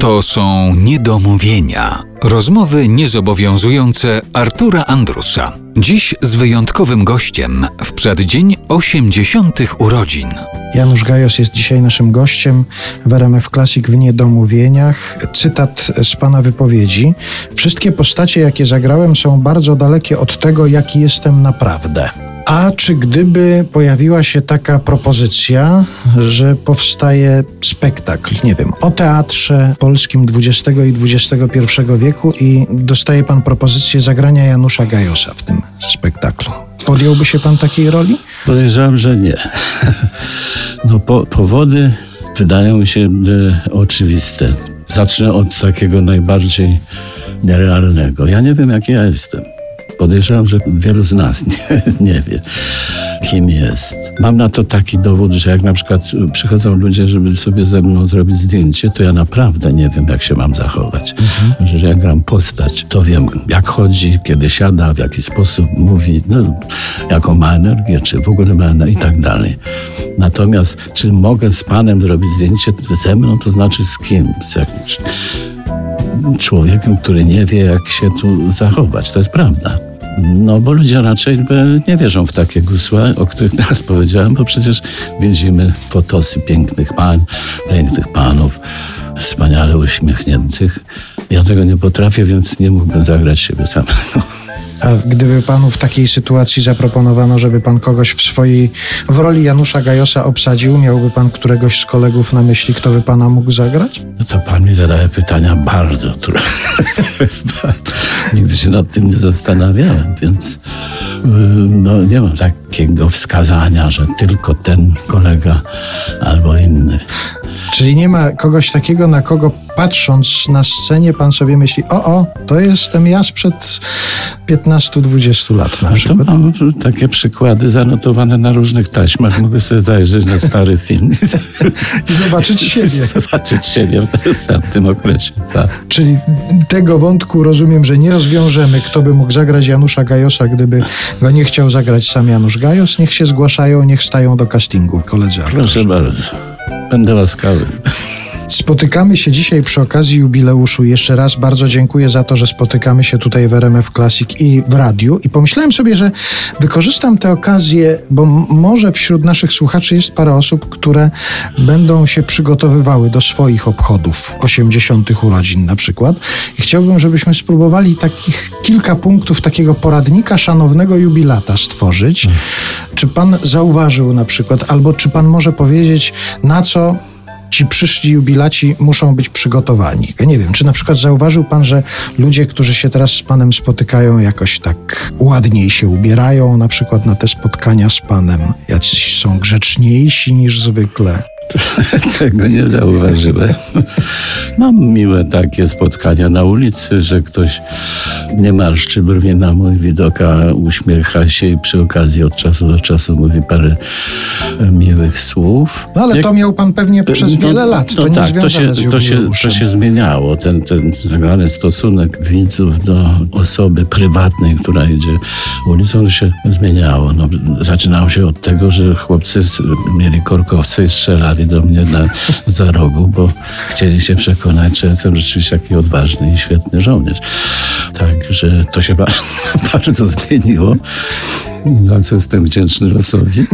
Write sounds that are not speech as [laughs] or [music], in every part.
To są niedomówienia. Rozmowy niezobowiązujące Artura Andrusa. Dziś z wyjątkowym gościem w przeddzień 80. urodzin. Janusz Gajos jest dzisiaj naszym gościem w RMF Classic w Niedomówieniach. Cytat z pana wypowiedzi. Wszystkie postacie, jakie zagrałem, są bardzo dalekie od tego, jaki jestem naprawdę. A czy gdyby pojawiła się taka propozycja, że powstaje spektakl, nie wiem, o teatrze polskim XX i XXI wieku i dostaje pan propozycję zagrania Janusza Gajosa w tym spektaklu? Podjąłby się pan takiej roli? Podejrzewam, że nie. [laughs] No, po, powody wydają się e, oczywiste. Zacznę od takiego najbardziej nierealnego. Ja nie wiem, jaki ja jestem. Podejrzewam, że wielu z nas nie, [laughs] nie wie, kim jest. Mam na to taki dowód, że jak na przykład przychodzą ludzie, żeby sobie ze mną zrobić zdjęcie, to ja naprawdę nie wiem, jak się mam zachować. Mhm. Że jak gram postać, to wiem, jak chodzi, kiedy siada, w jaki sposób mówi, no, jaką ma energię, czy w ogóle ma energię i tak dalej. Natomiast, czy mogę z panem zrobić zdjęcie ze mną, to znaczy z kim? Z jakimś człowiekiem, który nie wie, jak się tu zachować. To jest prawda. No bo ludzie raczej nie wierzą w takie gusła, o których [laughs] teraz powiedziałem, bo przecież widzimy fotosy pięknych pań, pięknych panów, wspaniale uśmiechniętych. Ja tego nie potrafię, więc nie mógłbym zagrać siebie samego. A gdyby panu w takiej sytuacji zaproponowano, żeby pan kogoś w swojej, w roli Janusza Gajosa obsadził, miałby pan któregoś z kolegów na myśli, kto by pana mógł zagrać? No to pan mi zadaje pytania bardzo trudne. [laughs] Nigdy się nad tym nie zastanawiałem, więc y, no, nie mam takiego wskazania, że tylko ten kolega albo inny. Czyli nie ma kogoś takiego, na kogo patrząc na scenie, pan sobie myśli, o, o, to jestem ja sprzed 15-20 lat na przykład. mam takie przykłady zanotowane na różnych taśmach. Mogę sobie zajrzeć na stary film [laughs] i zobaczyć siebie. [laughs] zobaczyć siebie w tamtym okresie. Tak. Czyli tego wątku rozumiem, że nie rozwiążemy, kto by mógł zagrać Janusza Gajosa, gdyby go nie chciał zagrać sam Janusz Gajos. Niech się zgłaszają, niech stają do castingu koledzy aktorzy. Proszę bardzo. Będę łaskawy. [laughs] Spotykamy się dzisiaj przy okazji jubileuszu. Jeszcze raz bardzo dziękuję za to, że spotykamy się tutaj w RMF Classic i w radiu. I pomyślałem sobie, że wykorzystam tę okazję, bo może wśród naszych słuchaczy jest parę osób, które będą się przygotowywały do swoich obchodów 80. urodzin na przykład. I chciałbym, żebyśmy spróbowali takich kilka punktów takiego poradnika szanownego jubilata stworzyć. Czy pan zauważył na przykład, albo czy pan może powiedzieć, na co ci przyszli jubilaci muszą być przygotowani. Ja nie wiem, czy na przykład zauważył pan, że ludzie, którzy się teraz z panem spotykają, jakoś tak ładniej się ubierają, na przykład na te spotkania z panem, jacyś są grzeczniejsi niż zwykle. [laughs] Tego nie zauważyłem. Mam miłe takie spotkania na ulicy, że ktoś nie marszczy brwi na mój widok, a uśmiecha się i przy okazji od czasu do czasu mówi parę miłych słów. No ale Jak... to miał pan pewnie przez no, wiele lat, to no, nie tak, to się, to, się, to się zmieniało. Ten, ten tak stosunek widzów do osoby prywatnej, która idzie ulicą, się zmieniało. No, zaczynało się od tego, że chłopcy mieli korkowce i strzelali do mnie na, za rogu, bo chcieli się przekonać, czy jestem rzeczywiście taki odważny i świetny żołnierz. Także to się [laughs] bardzo zmieniło, za co jestem wdzięczny losowi.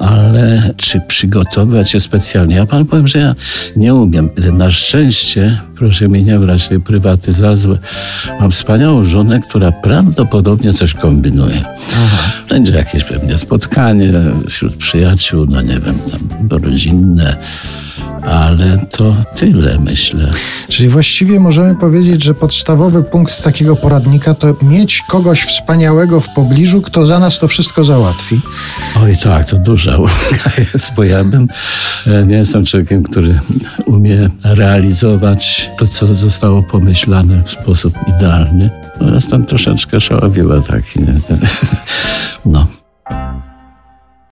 Ale czy przygotować się specjalnie? Ja pan powiem, że ja nie umiem. Na szczęście, proszę mnie nie brać tej prywaty za złe, mam wspaniałą żonę, która prawdopodobnie coś kombinuje. Aha. Będzie jakieś pewnie spotkanie wśród przyjaciół, no nie wiem, tam rodzinne ale to tyle, myślę. Czyli właściwie możemy powiedzieć, że podstawowy punkt takiego poradnika to mieć kogoś wspaniałego w pobliżu, kto za nas to wszystko załatwi. Oj tak, to duża uwaga [laughs] jest, bo ja bym e, nie jestem człowiekiem, który umie realizować to, co zostało pomyślane w sposób idealny. No, jestem troszeczkę szaławioła taki. Nie? [laughs] No.